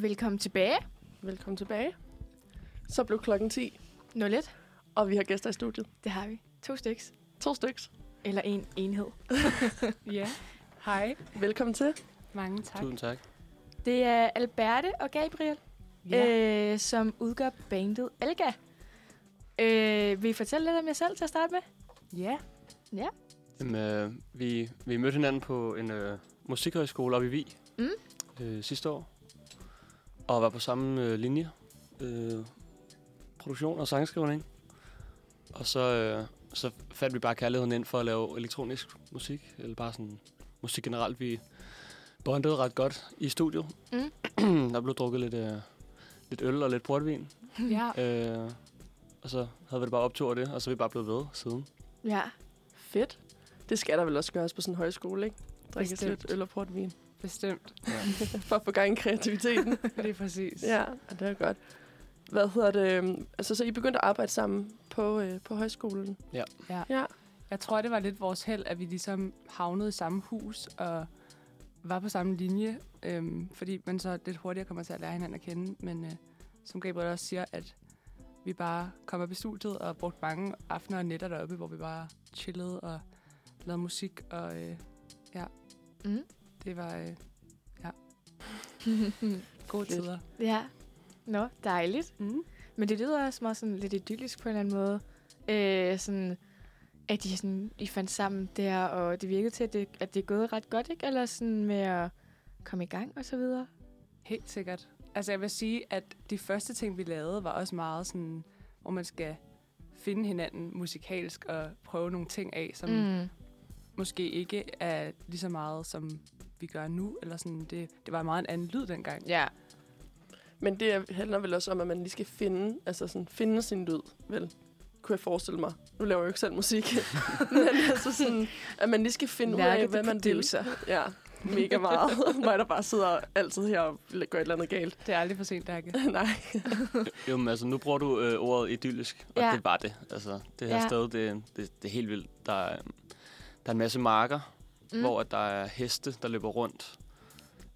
Velkommen tilbage. Velkommen tilbage. Så blev klokken 10, 01. og vi har gæster i studiet. Det har vi. To styks. To styks. Eller en enhed. Ja, hej. Velkommen til. Mange tak. Tusind tak. Det er Alberte og Gabriel, ja. øh, som udgør bandet Elga. Øh, vil I fortælle lidt om jer selv til at starte med? ja. Jamen, øh, vi, vi mødte hinanden på en øh, musikhøjskole oppe i Vig Mm. øh, sidste år. Og var på samme øh, linje. Øh, produktion og sangskrivning. Og så, øh, så fandt vi bare kærligheden ind for at lave elektronisk musik. Eller bare sådan musik generelt. Vi bondede ret godt i studiet. Mm. Der blev drukket lidt, øh, lidt øl og lidt portvin. ja. Øh, og så havde vi det bare optur det, og så er vi bare blevet ved siden. Ja. Fedt. Det skal der vel også gøres på sådan en højskole, ikke? Bestemt. lidt øl og portvin. Bestemt. for at få gang i kreativiteten. Det er præcis. ja, og det er godt. Hvad hedder det? øhm, Altså, så I begyndte at arbejde sammen på, øh, på højskolen? Ja. Ja. Jeg tror, det var lidt vores held, at vi ligesom havnede i samme hus og var på samme linje, øhm, fordi man så lidt hurtigere kommer til at lære hinanden at kende. Men øh, som Gabriel også siger, at vi bare kom op i studiet og brugte mange aftener og nætter deroppe, hvor vi bare chillede og lavede musik. Og øh, ja, Mm. Det var øh, ja, gode tider. ja. Nå, dejligt. Mm. Men det lyder også meget sådan lidt idyllisk på en eller anden måde. Øh, sådan, at de sådan, I fandt sammen der, og det virkede til, at det, at det er gået ret godt, ikke? Eller sådan med at komme i gang og så videre. Helt sikkert. Altså jeg vil sige, at de første ting, vi lavede, var også meget sådan, hvor man skal finde hinanden musikalsk og prøve nogle ting af, som mm. Måske ikke er lige så meget, som vi gør nu. Eller sådan, det, det var meget en anden lyd dengang. Ja. Men det handler vel også om, at man lige skal finde, altså sådan, finde sin lyd, vel? Kunne jeg forestille mig. Nu laver jeg jo ikke selv musik. Men altså sådan, at man lige skal finde ud af, hvad man vil. Ja, mega meget. Mig, der bare sidder altid her og gør et eller andet galt. Det er aldrig for sent, Dakke. Nej. Jo, men altså, nu bruger du øh, ordet idyllisk, og Ja. det var det. Altså, det her Ja. ja. sted, det, det, det er helt vildt. Der er, der er en masse marker, mm. hvor at der er heste, der løber rundt.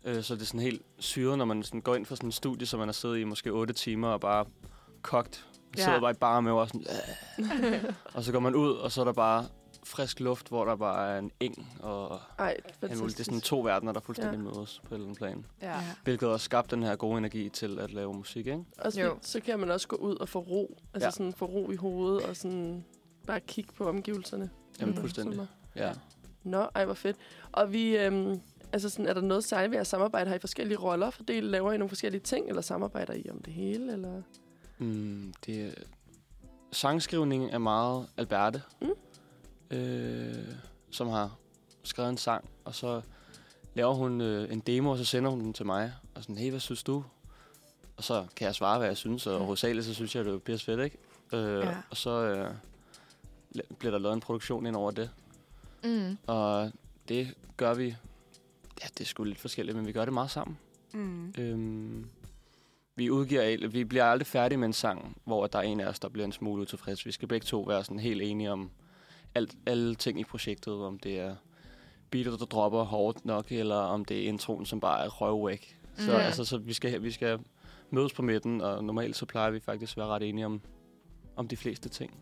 Øh, så det er sådan helt syret, når man sådan går ind for sådan en studie, som man har siddet i måske 8 timer og bare kogt. Man Ja. sidder bare i bare med og sådan, øh. og så går man ud, og så er der bare frisk luft, hvor der bare er en eng og Ej. Det er sådan to verdener, der fuldstændig Ja. mødes på et eller andet plan. Ja. Hvilket også skabte den her gode energi til at lave musik, ikke? Og så, Jo. så kan man også gå ud og få ro. Altså Ja. sådan få ro i hovedet og sådan bare kigge på omgivelserne. Jamen, Mm. fuldstændig. Sommer. Ja. Nå, ej, hvor fedt. Og vi, øhm, altså sådan, er der noget særligt ved at samarbejde? Har I forskellige roller fordelt? Laver I nogle forskellige ting, eller samarbejder I om det hele? Eller? Mm, det er, sangskrivning er meget Alberte, Mm. øh, som har skrevet en sang, og så laver hun øh, en demo, og så sender hun den til mig, og sådan, hey, hvad synes du? Og så kan jeg svare, hvad jeg synes, og Ja. hovedsageligt, så synes jeg, det er pisse fedt, ikke? Øh, Ja. Og så øh, bliver der lavet en produktion ind over det, Mm. og det gør vi, ja, det er sgu lidt forskelligt, men vi gør det meget sammen. Mm. Øhm, vi udgiver, al- vi bliver aldrig færdige med en sang, hvor der er en af os, der bliver en smule utilfreds. Vi skal begge to være sådan helt enige om alt, alle ting i projektet, om det er beatet, der dropper hårdt nok, eller om det er introen, som bare er røvvæk. Så, Ja. altså, så vi, skal, vi skal mødes på midten, og normalt så plejer vi faktisk at være ret enige om, om de fleste ting.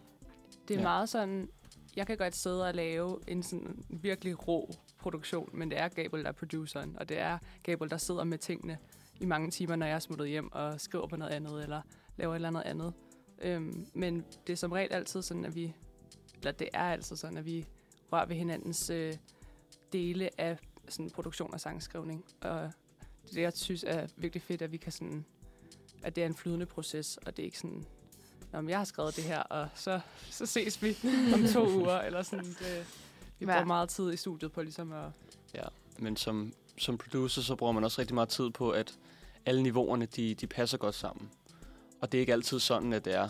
Det er Ja. meget sådan, jeg kan godt sidde og lave en sådan virkelig rå produktion, men det er Gabriel, der er produceren, og det er Gabriel, der sidder med tingene i mange timer, når jeg er smuttet hjem og skriver på noget andet, eller laver et eller andet andet. Øhm, men det er som regel altid sådan, at vi, eller det er altid sådan, at vi rører ved hinandens øh, dele af sådan produktion og sangskrivning. Og det, det, jeg synes er virkelig fedt, at vi kan sådan, at det er en flydende proces, og det er ikke sådan, Nå, men jeg har skrevet det her, og så, så ses vi om to uger, eller sådan. Det, vi Ja. bruger meget tid i studiet på ligesom at... Men som, som producer, så bruger man også rigtig meget tid på, at alle niveauerne, de, de passer godt sammen. Og det er ikke altid sådan, at det er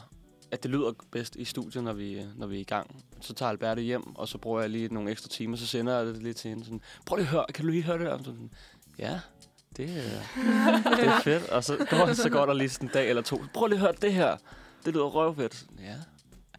at det lyder bedst i studiet, når vi, når vi er i gang. Så tager Alberte hjem, og så bruger jeg lige nogle ekstra timer, så sender jeg det lige til hende. Sådan, Prøv lige at høre, kan du lige høre det der? Og Sådan, ja, det, er- det er fedt. Og så går, så går der lige sådan en dag eller to. Prøv lige at høre det her. Det lyder røvfedt. Ja.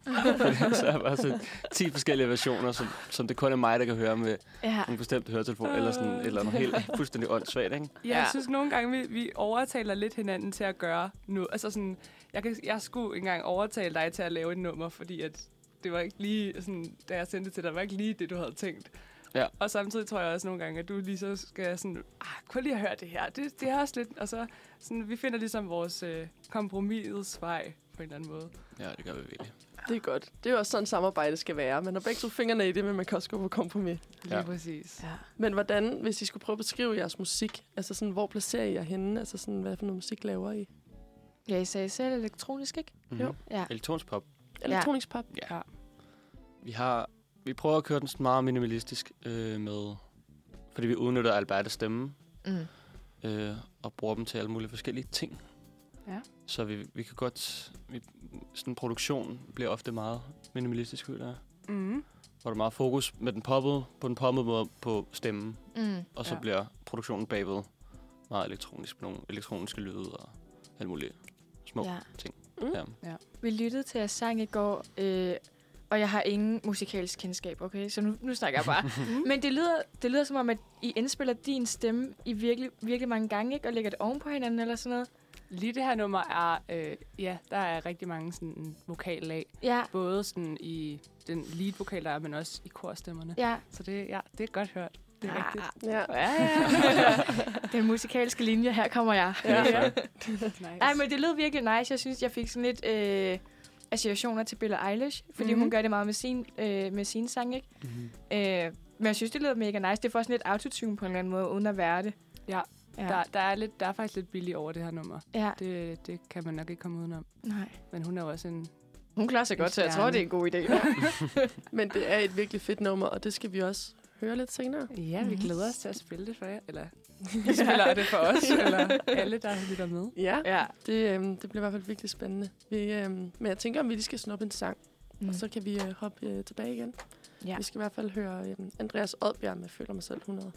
Så er bare sådan 10 forskellige versioner, som, som det kun er mig, der kan høre med Ja. en bestemt høretelefon, eller sådan et eller andet helt fuldstændig åndssvagt, ikke? Ja, jeg synes nogle gange, vi, vi overtaler lidt hinanden til at gøre nu. Altså sådan, jeg, kan, jeg skulle engang overtale dig til at lave et nummer, fordi at det var ikke lige, sådan, da jeg sendte det til dig, det var ikke lige det, du havde tænkt. Ja. Og samtidig tror jeg også nogle gange, at du lige så skal sådan, ah, kunne lige høre det her. Det, det er også lidt, og så sådan, vi finder ligesom vores øh, kompromisets vej på en eller anden måde. Ja, det gør vi virkelig. Det er godt. Det er jo også sådan, samarbejde skal være. Man har begge to fingrene i det, men man kan også gå på kompromis. Lige Ja. præcis. ja. Men hvordan, hvis I skulle prøve at beskrive jeres musik, altså sådan, hvor placerer I jer henne? Altså sådan, hvad for noget musik laver I? Ja, I sagde selv elektronisk, ikke? Mm-hmm. Jo. Ja. Elektronisk pop. Elektronisk pop? Ja. Vi har vi prøver at køre den sådan meget minimalistisk øh, med, fordi vi udnytter Albertes stemme Mm. øh, og bruger dem til alle mulige forskellige ting. Ja. Så vi, vi kan godt, vi, sådan produktion bliver ofte meget minimalistisk, føler jeg. Mm. Hvor der er meget fokus med den poppede, på den poppede måde på stemmen, Mm. og så Ja. bliver produktionen bagved meget elektronisk, med nogle elektroniske lyde og alt muligt små Ja. ting. Mm. Ja. Vi lyttede til jeres sang i går, øh, og jeg har ingen musikalsk kendskab, okay? Så nu, nu snakker jeg bare. Men det lyder, det lyder som om, at I indspiller din stemme i virkelig, virkelig mange gange, ikke? Og lægger det oven på hinanden eller sådan noget. Lige det her nummer er, øh, ja, der er rigtig mange sådan vokallag. Ja, Både sådan i den lead-vokal, der er, men også i korstemmerne. ja. Så det, ja, det er godt hørt. Det er Ja. rigtigt. Ja. Ja, ja. Den musikalske linje, her kommer jeg. Ja. Ja. nice. Ej, men det lød virkelig nice. Jeg synes, jeg fik sådan lidt øh, associationer til Billie Eilish, fordi mm-hmm. Mhm. hun gør det meget med sin, øh, med sin sang, ikke? Mm-hmm. Øh, men jeg synes, det lyder mega nice. Det får sådan lidt autotune på en eller anden måde, uden at være det. Ja. Ja. Der, der, er lidt, der er faktisk lidt billig over det her nummer. ja. Det, det kan man nok ikke komme udenom. Nej. Men hun er jo også en... Hun klarer sig godt, så jeg tror, det er en god idé. Men det er et virkelig fedt nummer, og det skal vi også høre lidt senere. Ja, vi glæder os til at spille det for jer. Eller vi spiller det for os, eller alle, der lytter med. Ja, ja. det, øhm, det bliver i hvert fald virkelig spændende. Vi, øhm, men jeg tænker, om vi lige skal snuppe en sang, mm. og så kan vi øh, hoppe øh, tilbage igen. ja. Vi skal i hvert fald høre øhm, Andreas Oddbjerg med Føler mig selv 100.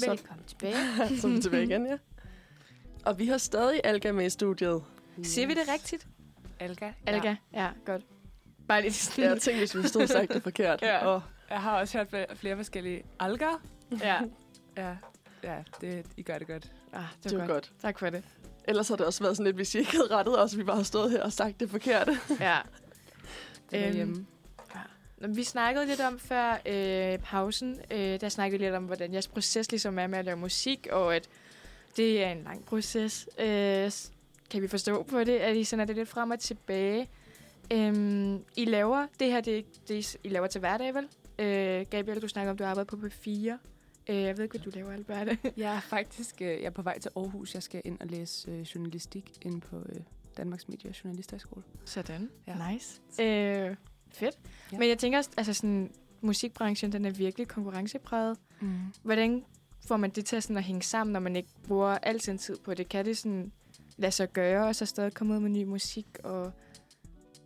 Så, Velkommen tilbage. så er vi tilbage igen, ja. Og vi har stadig Alga med i studiet. Siger vi det rigtigt? Alga. Alga? Ja, ja godt. Bare lige sådan. Jeg tænkte, hvis vi stod og sagt det forkert. Ja. Og, Jeg har også hørt flere, flere forskellige alger. ja. Ja, ja det, I gør det godt. Ah, det det var var godt. godt. Tak for det. Ellers har det også været sådan lidt, hvis I ikke havde rettet os, vi bare har stået her og sagt det forkerte. Ja. Det er Øhm, hjemme. Vi snakkede lidt om før øh, pausen, øh, der snakkede vi lidt om, hvordan jeres proces ligesom er med at lave musik, og at det er en lang proces. Øh, kan vi forstå på det, at I sender det lidt frem og tilbage. Øhm, I laver, det her, det, det I laver til hverdag, vel? Øh, Gabriel, du snakker om, du arbejder på P4. Øh, jeg ved ikke, hvad du laver, Alberte. Jeg er faktisk øh, jeg er på vej til Aarhus. Jeg skal ind og læse øh, journalistik inde på øh, Danmarks Medie- og Journalisterskole. Sådan. Ja. Nice. Øh, fedt. Ja. Men jeg tænker også, altså sådan, musikbranchen, den er virkelig konkurrencepræget. Mm. Hvordan får man det til at, sådan at hænge sammen, når man ikke bruger al sin tid på det? Kan det sådan lade sig gøre, og så stadig komme ud med ny musik, og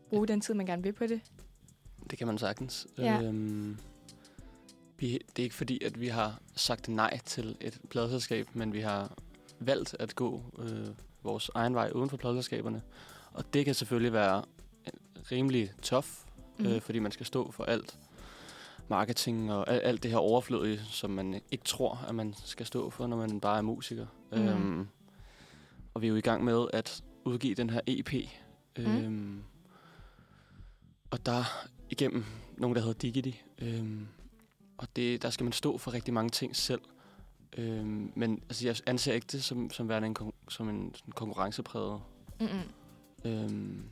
bruge den tid, man gerne vil på det? Det kan man sagtens. Ja. Øhm, vi, det er ikke fordi, at vi har sagt nej til et pladselskab, men vi har valgt at gå øh, vores egen vej uden for pladselskaberne. Og det kan selvfølgelig være rimelig tough, mm. Mhm. øh, fordi man skal stå for alt marketing og alt, alt det her overflødige, som man ikke tror, at man skal stå for, når man bare er musiker. Mhm. Øhm, og vi er jo i gang med at udgive den her EP. Mhm. Øhm, og der igennem nogen, der hedder Digity. Øhm, og det, der skal man stå for rigtig mange ting selv. Øhm, men altså, jeg anser ikke det som, som værende en, som en sådan konkurrencepræget. Mm-mm. Øhm,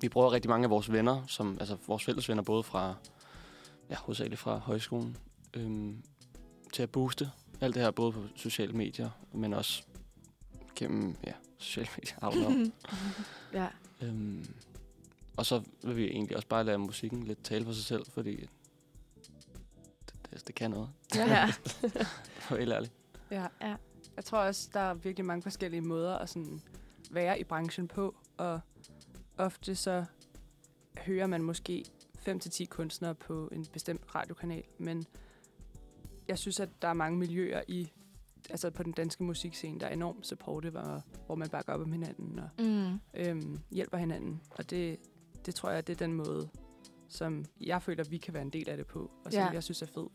vi bruger rigtig mange af vores venner, som, altså vores fælles venner, både fra, ja, hovedsageligt fra højskolen, øhm, til at booste alt det her, både på sociale medier, men også gennem, ja, sociale medier. Ja. Øhm, og så vil vi egentlig også bare lade musikken lidt tale for sig selv, fordi det, det, det kan noget. ja. For helt ærligt. Ja. Ja. Jeg tror også, der er virkelig mange forskellige måder at sådan være i branchen på, og ofte så hører man måske 5-10 kunstnere på en bestemt radiokanal, men jeg synes, at der er mange miljøer i altså på den danske musikscene, der er enormt supportive, og hvor man bakker op om hinanden og Mm. øhm, hjælper hinanden. Og det, det tror jeg, det er den måde, som jeg føler, vi kan være en del af det på, og som Ja. jeg synes er fed.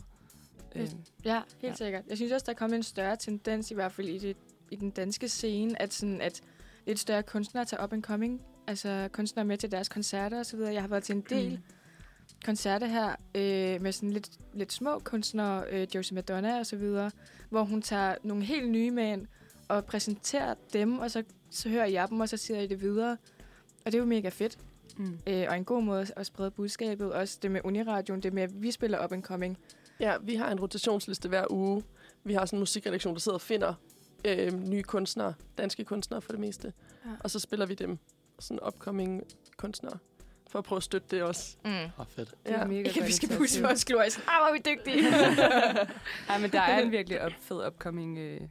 Øhm, Ja, helt ja. sikkert. Jeg synes også, der er kommet en større tendens, i hvert fald i, det, i den danske scene, at, sådan, at lidt større kunstnere tager up and coming. Altså kunstnere med til deres koncerter og så videre. Jeg har været til en del mm. koncerter her øh, med sådan lidt, lidt små kunstnere, øh, Josie Madonna og så videre, hvor hun tager nogle helt nye med ind og præsenterer dem, og så, så hører jeg dem, og så siger jeg det videre. Og det er jo mega fedt, Mm. øh, og en god måde at sprede budskabet. Også det med Uniradioen, det med, at vi spiller up and coming. Ja, vi har en rotationsliste hver uge. Vi har sådan en musikredaktion, der sidder og finder øh, nye kunstnere, danske kunstnere for det meste. Ja. Og så spiller vi dem, sådan upcoming kunstnere, for at prøve at støtte det også. Mm. Ah, fedt. Det er Ja. mega Ikke, vi skal pusse vores glor i sådan, ah, hvor er vi dygtige. Nej, men der er en virkelig up, fed upcoming øh,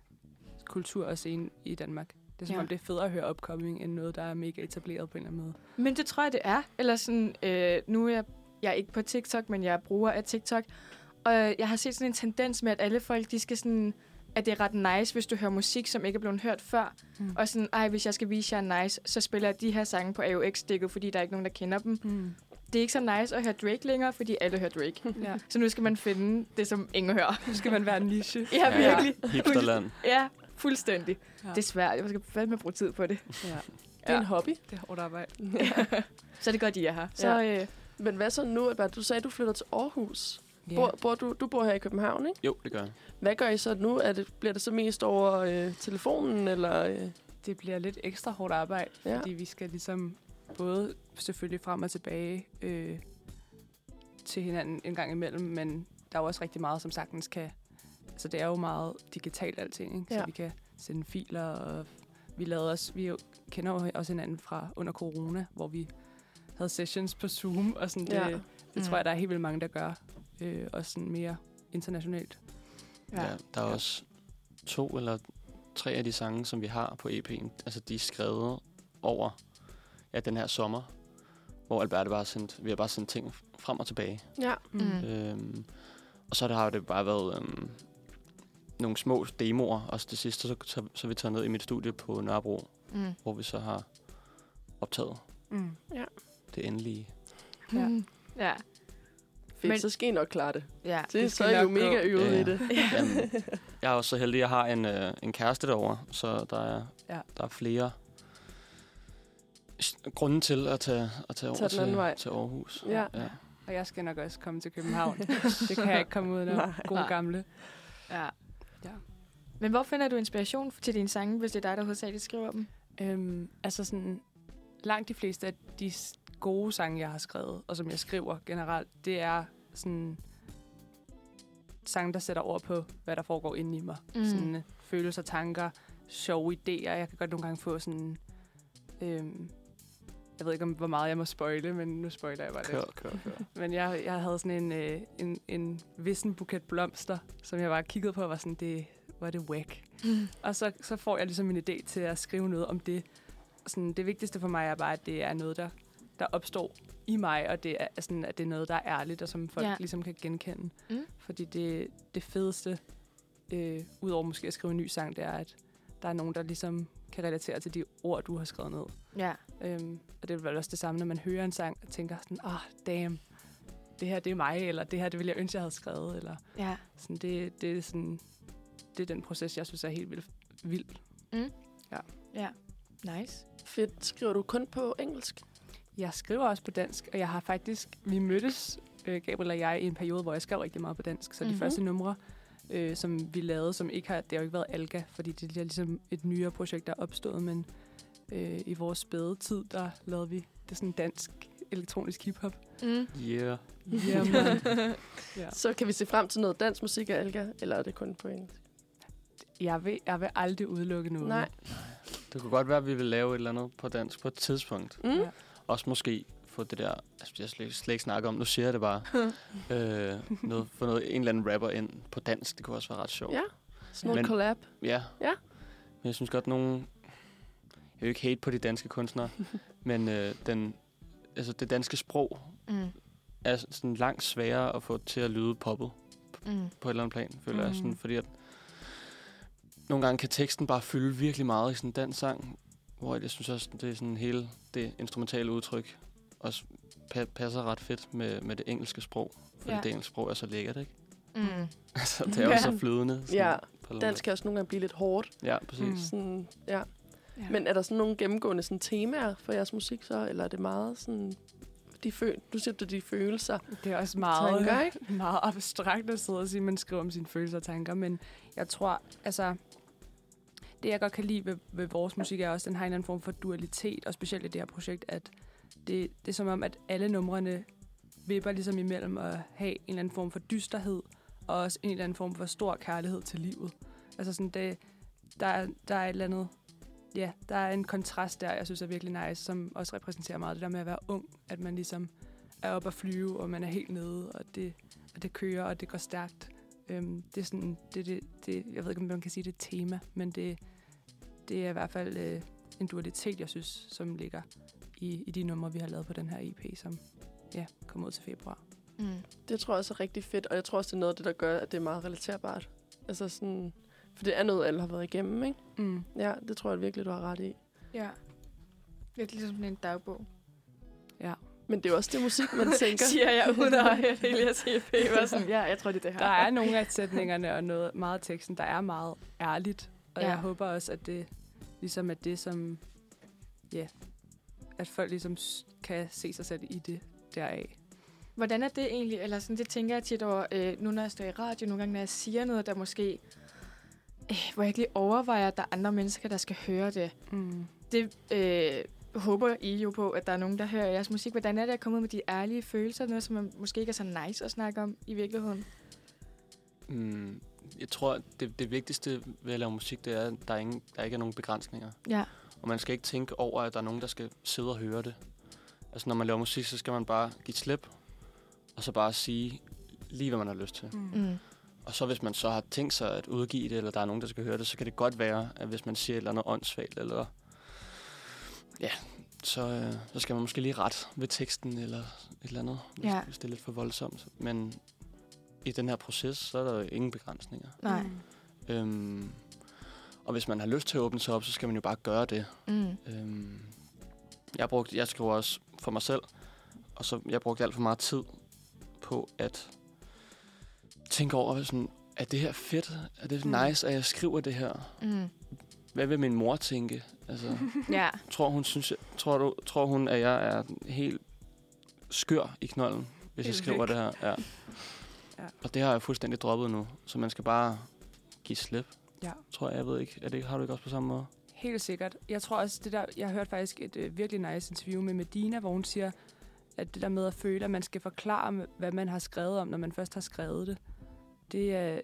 kultur og scene i Danmark. Det er som Ja. ja. om, det er federe at høre upcoming, end noget, der er mega etableret på en eller anden måde. Men det tror jeg, det er. Eller sådan, øh, nu er jeg, jeg er ikke på TikTok, men jeg er bruger af TikTok. Og jeg har set sådan en tendens med, at alle folk, de skal sådan, at det er ret nice, hvis du hører musik, som ikke er blevet hørt før. Mm. Og sådan, ej, hvis jeg skal vise jer nice, så spiller jeg de her sange på AUX-stikket, fordi der er ikke nogen, der kender dem. Mm. Det er ikke så nice at høre Drake længere, fordi alle hører Drake. Ja. så nu skal man finde det, som ingen hører. Nu skal man være en niche. ja, Ja. virkelig. Hipsterland. Ja, fuldstændig. Ja. Det er svært. Jeg skal fandme bruge tid på det. Ja. Det er en hobby. Det er hårdt arbejde. Så er det godt, I er her. Så, Ja. øh, Men hvad så nu? Albert? Du sagde, at du flytter til Aarhus. Ja. Bor, bor du, du bor her i København, ikke? Jo, det gør jeg. Hvad gør I så nu? Er det, bliver det så mest over øh, telefonen, eller... Øh? det bliver lidt ekstra hårdt arbejde, Ja. fordi vi skal ligesom både selvfølgelig frem og tilbage øh, til hinanden en gang imellem, men der er jo også rigtig meget, som sagtens kan... Altså, det er jo meget digitalt alting, ikke? Ja. Så vi kan sende filer, og vi lavede os... Vi jo, kender jo også hinanden fra under corona, hvor vi havde sessions på Zoom, og sådan det, Ja. ja. det Mm. tror jeg, der er helt vildt mange, der gør. Øh, også sådan mere internationalt. Ja. ja der er også to eller tre af de sange, som vi har på EP'en. Altså, de er skrevet over ja, den her sommer, hvor Alberte bare sendt, vi har bare sendt ting frem og tilbage. Ja. Mm. Øhm, og så har det bare været øhm, nogle små demoer. Og det sidste, så, så, så er vi taget ned i mit studie på Nørrebro, Mm. hvor vi så har optaget Mm. det endelige. Ja. Mm. Ja. Fedt, Men- så skal I nok klare det. Ja. Det, Det så er I jo mega gå. øvet Ja. i det. Jamen, jeg er også så heldig, at jeg har en, øh, en kæreste derovre, så der er, Ja. der er flere grunde til at tage, at tage over Tag den anden til, vej. til Aarhus. Ja. ja. Og jeg skal nok også komme til København. det kan jeg ikke komme ud af. Gode Nej. gamle. ja. Ja. Men hvor finder du inspiration til dine sange, hvis det er dig, der hovedsageligt skriver dem? Øhm, altså sådan, langt de fleste af de gode sange, jeg har skrevet, og som jeg skriver generelt, det er sådan sange, der sætter ord på, hvad der foregår inde i mig. Mm. Sådan øh, følelser, tanker, sjove idéer. Jeg kan godt nogle gange få sådan... Øhm, jeg ved ikke, om hvor meget jeg må spoile, men nu spoiler jeg bare Kør, lidt. kør, kør. Men jeg, jeg havde sådan en, øh, en, en vissen buket blomster, som jeg bare kiggede på og var sådan, det var det whack. Mm. Og så, så får jeg ligesom en idé til at skrive noget om det. Sådan, det vigtigste for mig er bare, at det er noget, der, der opstår i mig, og det er, sådan, at det er noget, der er ærligt, og som folk Ja. ja. ligesom kan genkende. Mm. Fordi det, det fedeste, øh, udover måske at skrive en ny sang, det er, at der er nogen, der ligesom kan relatere til de ord, du har skrevet ned. Ja. Øhm, og det er vel også det samme, når man hører en sang og tænker sådan, ah, oh, damn, det her det er mig, eller det her det ville jeg ønske, jeg havde skrevet, eller Ja. sådan, det, det er sådan, det er den proces, jeg synes er helt vildt vild. Ja. Nice. Fedt. Skriver du kun på engelsk? Jeg skriver også på dansk, og jeg har faktisk, vi mødtes, øh, Gabriel og jeg, i en periode, hvor jeg skrev rigtig meget på dansk. Så mm-hmm. Mhm. de første numre, øh, som vi lavede, som ikke har, det har jo ikke været Alga, fordi det er ligesom et nyere projekt, der er opstået, men øh, i vores spæde tid, der lavede vi det sådan dansk elektronisk hiphop. Mm. Yeah. Jamen, ja. Så kan vi se frem til noget dansk musik af Alga, eller er det kun på engelsk? jeg, vil, jeg vil aldrig udelukke noget. Nej. Det kunne godt være, at vi vil lave et eller andet på dansk på et tidspunkt. Mm? Ja. Også måske få det der, altså jeg slet, slet ikke snakke om, nu siger jeg det bare, øh, noget, få noget, en eller anden rapper ind på dansk, det kunne også være ret sjovt. Ja. Sådan noget collab. Ja. Ja. Men jeg synes godt, nogen... Jeg vil ikke hate på de danske kunstnere, men øh, den, altså det danske sprog Mm. er sådan langt sværere at få til at lyde poppet Mm. på et eller andet plan, føler mm. jeg. Sådan, fordi at nogle gange kan teksten bare fylde virkelig meget i sådan en dansk sang, hvor jeg synes også, det er sådan hele det instrumentale udtryk også pa- passer ret fedt med, med det engelske sprog. Fordi Ja. det engelske sprog er så lækkert, ikke? Mm. altså, det er jo Ja. så flydende. sådan Ja, Dansk kan også nogle gange blive lidt hårdt. Ja, præcis. Mm. Sådan, ja. Ja. Men er der sådan nogle gennemgående sådan, temaer for jeres musik så? Eller er det meget sådan... De føl du siger, det er de følelser. Det er også meget, Tanker, ikke? meget abstrakt at sidde og sige, at man skriver om sine følelser og tanker, men jeg tror, altså, det jeg godt kan lide ved, ved vores musik er også, at den har en eller anden form for dualitet, og specielt i det her projekt, at det, det er som om, at alle numrene vipper ligesom imellem at have en eller anden form for dysterhed, og også en eller anden form for stor kærlighed til livet. Altså sådan, det, der, er- der er et eller andet, ja, der er en kontrast der, jeg synes er virkelig nice, som også repræsenterer meget det der med at være ung, at man ligesom er oppe at flyve, og man er helt nede, og det, og det kører, og det går stærkt. Øhm, det er sådan, det, det, det, jeg ved ikke, om man kan sige, det er tema, men det, det er i hvert fald øh, en dualitet, jeg synes, som ligger i, i de numre, vi har lavet på den her EP, som ja, kommer ud til februar. Mm. Det tror jeg også er rigtig fedt, og jeg tror også, det er noget af det, der gør, at det er meget relaterbart. Altså sådan... For det er noget, alle har været igennem, ikke? Mm. Ja, det tror jeg virkelig, du har ret i. Ja. Lidt ligesom sådan en dagbog. Ja. Men det er jo også det musik, man tænker. Siger jeg uden at høre Elias EP. Sådan, ja, jeg tror, det er det her. Der er nogle af sætningerne og noget meget af teksten, der er meget ærligt. Og ja. jeg håber også, at det ligesom er det, som... Ja, at folk ligesom kan se sig selv i det deraf. Hvordan er det egentlig? Eller sådan, det tænker jeg tit over, øh, nu når jeg står i radio, nogle gange, når jeg siger noget, der måske... Øh, hvor jeg ikke lige overvejer, at der er andre mennesker, der skal høre det. Mm. Det øh, håber I jo på, at der er nogen, der hører jeres musik. Hvordan er det at komme ud med de ærlige følelser? Noget, som man måske ikke er så nice at snakke om i virkeligheden. Mm, jeg tror, det, det vigtigste ved at lave musik, det er, at der, er ingen, der ikke er nogen begrænsninger. Ja. Og man skal ikke tænke over, at der er nogen, der skal sidde og høre det. Altså, når man laver musik, så skal man bare give slip, og så bare sige lige, hvad man har lyst til. Mm. Mm. Og så hvis man så har tænkt sig at udgive det, eller der er nogen, der skal høre det, så kan det godt være, at hvis man siger et eller andet åndssvagt, eller ja, så, øh, så skal man måske lige ret ved teksten, eller et eller andet, hvis, Ja. hvis det er lidt for voldsomt. Men i den her proces, så er der jo ingen begrænsninger. Nej. Øhm, og hvis man har lyst til at åbne sig op, så skal man jo bare gøre det. Mm. Øhm, jeg, brugte, jeg skriver også for mig selv, og så jeg brugte alt for meget tid på at tænke over, sådan, er det her fedt? Er det Mm. nice, at jeg skriver det her? Mm. Hvad vil min mor tænke? Altså, Ja. tror, hun synes, jeg, tror, du, tror hun, at jeg er helt skør i knolden, hvis jeg skriver det her? Ja. Ja. Og det har jeg fuldstændig droppet nu, så man skal bare give slip. Ja. Tror jeg, jeg ved ikke. Er det, har du ikke også på samme måde? Helt sikkert. Jeg tror også, det der, jeg har hørt faktisk et øh, virkelig nice interview med Medina, hvor hun siger, at det der med at føle, at man skal forklare, hvad man har skrevet om, når man først har skrevet det, det er,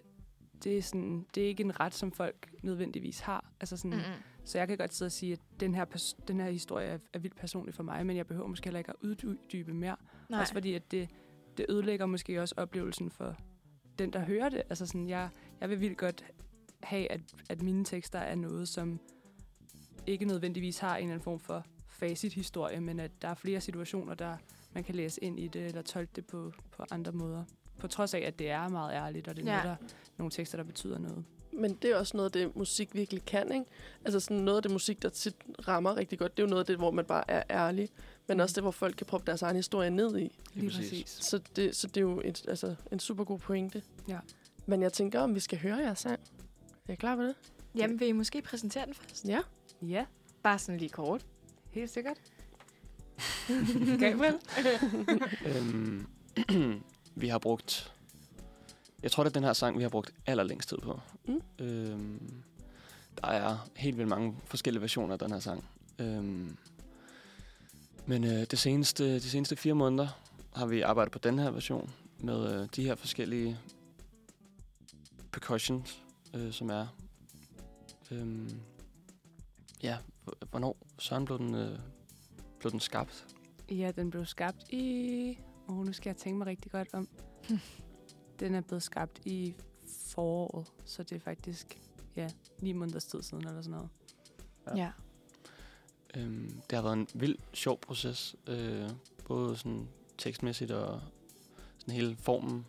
det er, sådan, det er ikke en ret, som folk nødvendigvis har. Altså sådan, Mm. Så jeg kan godt sidde og sige, at den her, pers- den her historie er, er vildt personlig for mig, men jeg behøver måske heller ikke at uddybe mere. Nej. Også fordi, at det, det ødelægger måske også oplevelsen for den, der hører det. Altså sådan, jeg, jeg vil vildt godt have, at, at mine tekster er noget, som ikke nødvendigvis har en eller anden form for facit-historie, men at der er flere situationer, der man kan læse ind i det, eller tolke det på, på andre måder. På trods af, at det er meget ærligt, og det er Ja. noget, der, nogle tekster, der betyder noget. Men det er også noget af det, musik virkelig kan, ikke? Altså sådan noget af det musik, der tit rammer rigtig godt, det er jo noget af det, hvor man bare er ærlig, men også det, hvor folk kan proppe deres egen historie ned i. Lige præcis. præcis. Så det, så det er jo et, altså, en super god pointe. Ja. Men jeg tænker, om vi skal høre jeres sang. Er I klar på det? Jamen, vil I måske præsentere den først? Ja. Ja, Bare sådan lige kort. helt sikkert. Gabriel? øhm, vi har brugt... Jeg tror, det er den her sang, vi har brugt allerlængst tid på. Mm. Øhm, der er helt vildt mange forskellige versioner af den her sang. Øhm, men øh, det seneste, de seneste fire måneder har vi arbejdet på den her version med øh, de her forskellige percussions, øh, som er... Øhm, ja, hvornår Søren blev den, øh, blev den skabt? Ja, den blev skabt i... Oh, nu skal jeg tænke mig rigtig godt om. Den er blevet skabt i foråret, så det er faktisk ja, ni måneders tid siden eller sådan noget. Ja. Ja. Øhm, det har været en vild, sjov proces. Øh, både sådan tekstmæssigt og sådan hele formen.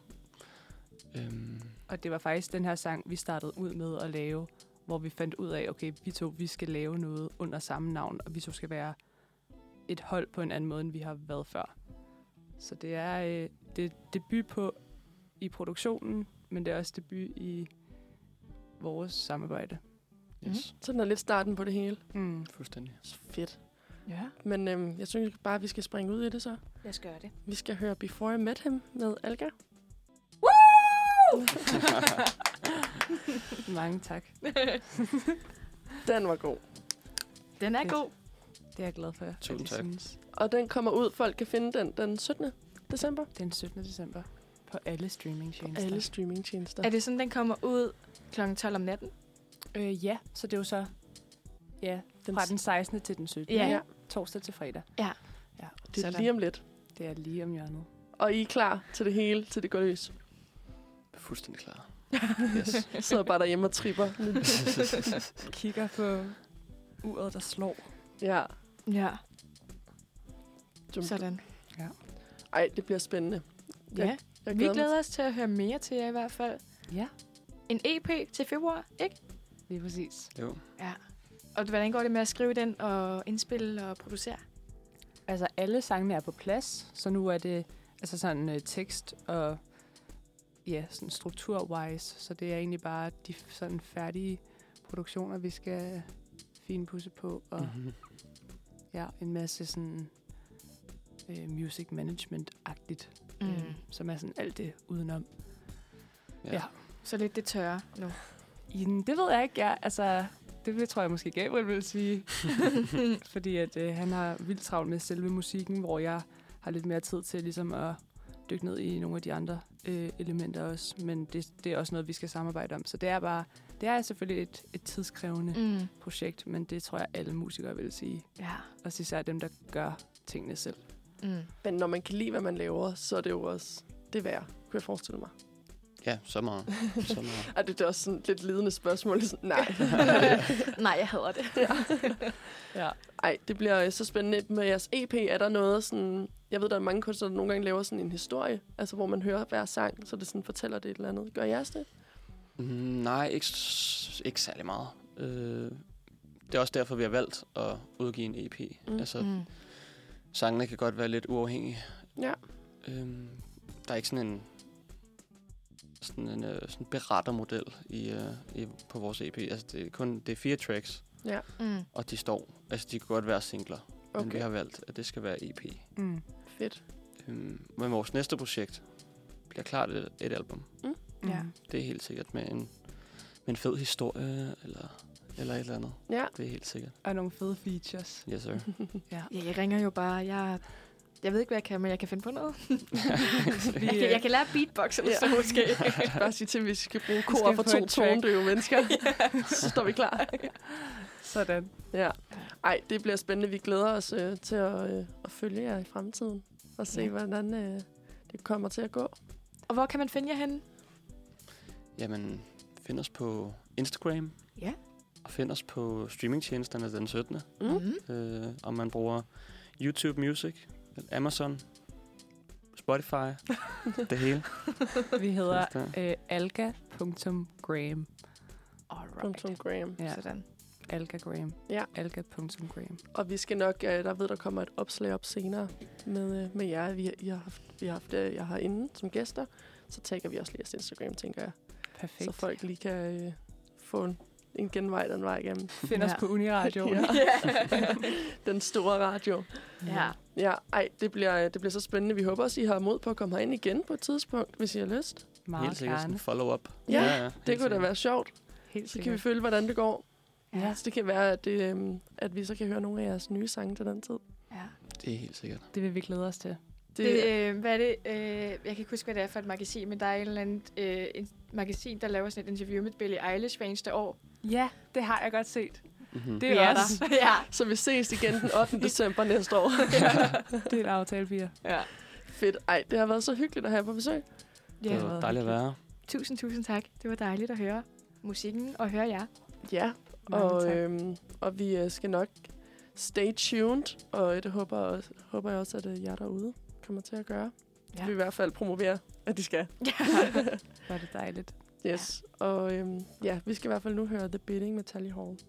Øhm, Og det var faktisk den her sang, vi startede ud med at lave, hvor vi fandt ud af, okay, vi to, vi skal lave noget under samme navn, og vi to skal være et hold på en anden måde, end vi har været før. Så det er, øh, det er debut på i produktionen, men det er også debut i vores samarbejde. Yes. Så den er lidt starten på det hele. Mm. Fuldstændig. Så fedt. Ja, Men øhm, jeg synes bare, vi skal springe ud i det så. lad os gøre det. Vi skal høre Before I Met Him med Alga. Mange tak. Den var god. Den er Fedt. god. Det er jeg glad for. Tusind tak. Synes. Og den kommer ud. Folk kan finde den den 17. december. Den 17. december på alle streamingtjenester. Alle streamingtjenester. Er det sådan, den kommer ud kl. 12 om natten? Øh, ja, så det er jo så ja, Den fra den 16. til den 17. Ja. Ja. Torsdag til fredag. Ja. ja. Det er Sådan. lige om lidt. Det er lige om hjørnet. Og I er klar til det hele, til det går løs. Fuldstændig klar. Yes. Jeg sidder bare derhjemme og tripper. Kigger på uret, der slår. ja. Ja, sådan. Ej, det bliver spændende. Ja, Jeg vi mig. glæder os til at høre mere til jer i hvert fald. Ja, En EP til februar, ikke? Lige præcis. Jo. Ja. Og hvordan går det med at skrive den og indspille og producere? Altså, alle sangene er på plads, så nu er det altså sådan uh, tekst og ja, sådan struktur-wise, så det er egentlig bare de sådan færdige produktioner, vi skal finpudse på, og mm. Mm-hmm. ja, en masse sådan uh, music management-agtigt. Mm. øh, som er sådan alt det udenom. Ja. Ja. Så lidt det tørre nu. Jamen, det ved jeg ikke. Jeg, altså, det vil- tror jeg måske Gabriel vil sige. Fordi at øh, han har vildt travlt med selve musikken, hvor jeg har lidt mere tid til ligesom at dykke ned i nogle af de andre øh, elementer også. Men det, det er også noget, vi skal samarbejde om. Så det er bare, det er selvfølgelig et, et tidskrævende mm. Projekt, men det tror jeg alle musikere vil sige. Ja. Også især dem, der gør tingene selv. Mm. Men når man kan lide, hvad man laver, så er det jo også det værd, kunne jeg forestille mig. Ja, så meget. Så meget. Og det er også sådan lidt lidende spørgsmål. Sådan, Nej. Nej, jeg hader det. Ja. Ej, det bliver øh, så spændende. Med jeres EP er der noget sådan... Jeg ved, der er mange kunstnere, der nogle gange laver sådan en historie. Altså, hvor man hører hver sang, så det sådan fortæller det et eller andet. Gør jeres det? Mm, nej, ikke, ikke særlig meget. Øh, det er også derfor, vi har valgt at udgive en EP. Mm. Mm. Altså, Mm. sangene kan godt være lidt uafhængige. Ja. Øhm, der er ikke sådan en sådan en øh, sådan berettermodel i, øh, i, på vores EP. Altså, det er kun det er fire tracks, Ja. Mm. og de står. Altså, de kan godt være singler, okay. men vi har valgt, at det skal være EP. Mm. fedt. Øhm, men vores næste projekt bliver klart et, et album. Ja. Mm. Det er helt sikkert med en, med en fed historie, eller, eller et eller andet. Ja. Det er helt sikkert. Og nogle fede features. Yes, sir. Ja. Ja, jeg ringer jo bare. Jeg, jeg ved ikke, hvad jeg kan, men jeg kan finde på noget. Vi, Jeg kan, jeg kan lære beatbox eller Ja. så måske. Bare sige til, at vi skal bruge kor for to tondøve mennesker. så står vi klar. Sådan. Ja. Ej, det bliver spændende. Vi glæder os øh, til at, øh, at følge jer i fremtiden. Og se, Ja. hvordan øh, det kommer til at gå. Og hvor kan man finde jer henne? Jamen, find os på Instagram. Ja. Og find os på streamingtjenesterne den 17. Mm. Mm. Øh, om man bruger YouTube Music, Amazon, Spotify, det hele. Vi hedder øh, alga.gram. Punktum Graham. Ja, Sådan. algagram. Ja. Alga.gram. Og vi skal nok, øh, der ved, der kommer et opslag op senere med, øh, med jer. Vi, I har haft, vi har haft øh, jer herinde som gæster. Så tagger vi også lige jeres Instagram, tænker jeg. Perfekt. Så folk lige kan øh, få en, en genvej den vej igennem. Find os Ja. på Uniradio. Ja. den store radio. Ja. Ja, ej, det bliver, det bliver så spændende. Vi håber også, I har mod på at komme herind igen på et tidspunkt, hvis I har lyst. Meget Helt sikkert sådan gerne. en follow-up. Ja, helt Det kunne da være sjovt. Helt Så kan vi følge, hvordan det går. Ja. Så det kan være, at, det, øhm, at vi så kan høre nogle af jeres nye sange til den tid. ja. Det er helt sikkert. Det vil vi glæde os til. Det, Det, øh, hvad er det? Øh, jeg kan ikke huske, hvad det er for et magasin, men der er et eller andet øh, en magasin, der laver sådan et interview med Billie Eilish hver eneste år. Ja, det har jeg godt set. Mm-hmm. Det er os. der. ja. Så vi ses igen den 8. december næste år. Det er et aftale, Pia. ja. Fedt. Ej, det har været så hyggeligt at have på besøg. Det ja. var dejligt at være. Tusind, tusind tak. Det var dejligt at høre musikken og høre jer. Ja, Mange og, tak. øhm, og vi øh, skal nok stay tuned, og det håber, også, håber jeg også, at øh, jer derude kommer til at gøre. Ja. Ja. Vi vil i hvert fald promovere, at de skal. Var det dejligt. Yes. Og øhm, ja, vi skal i hvert fald nu høre The Bidding med Tally Hall.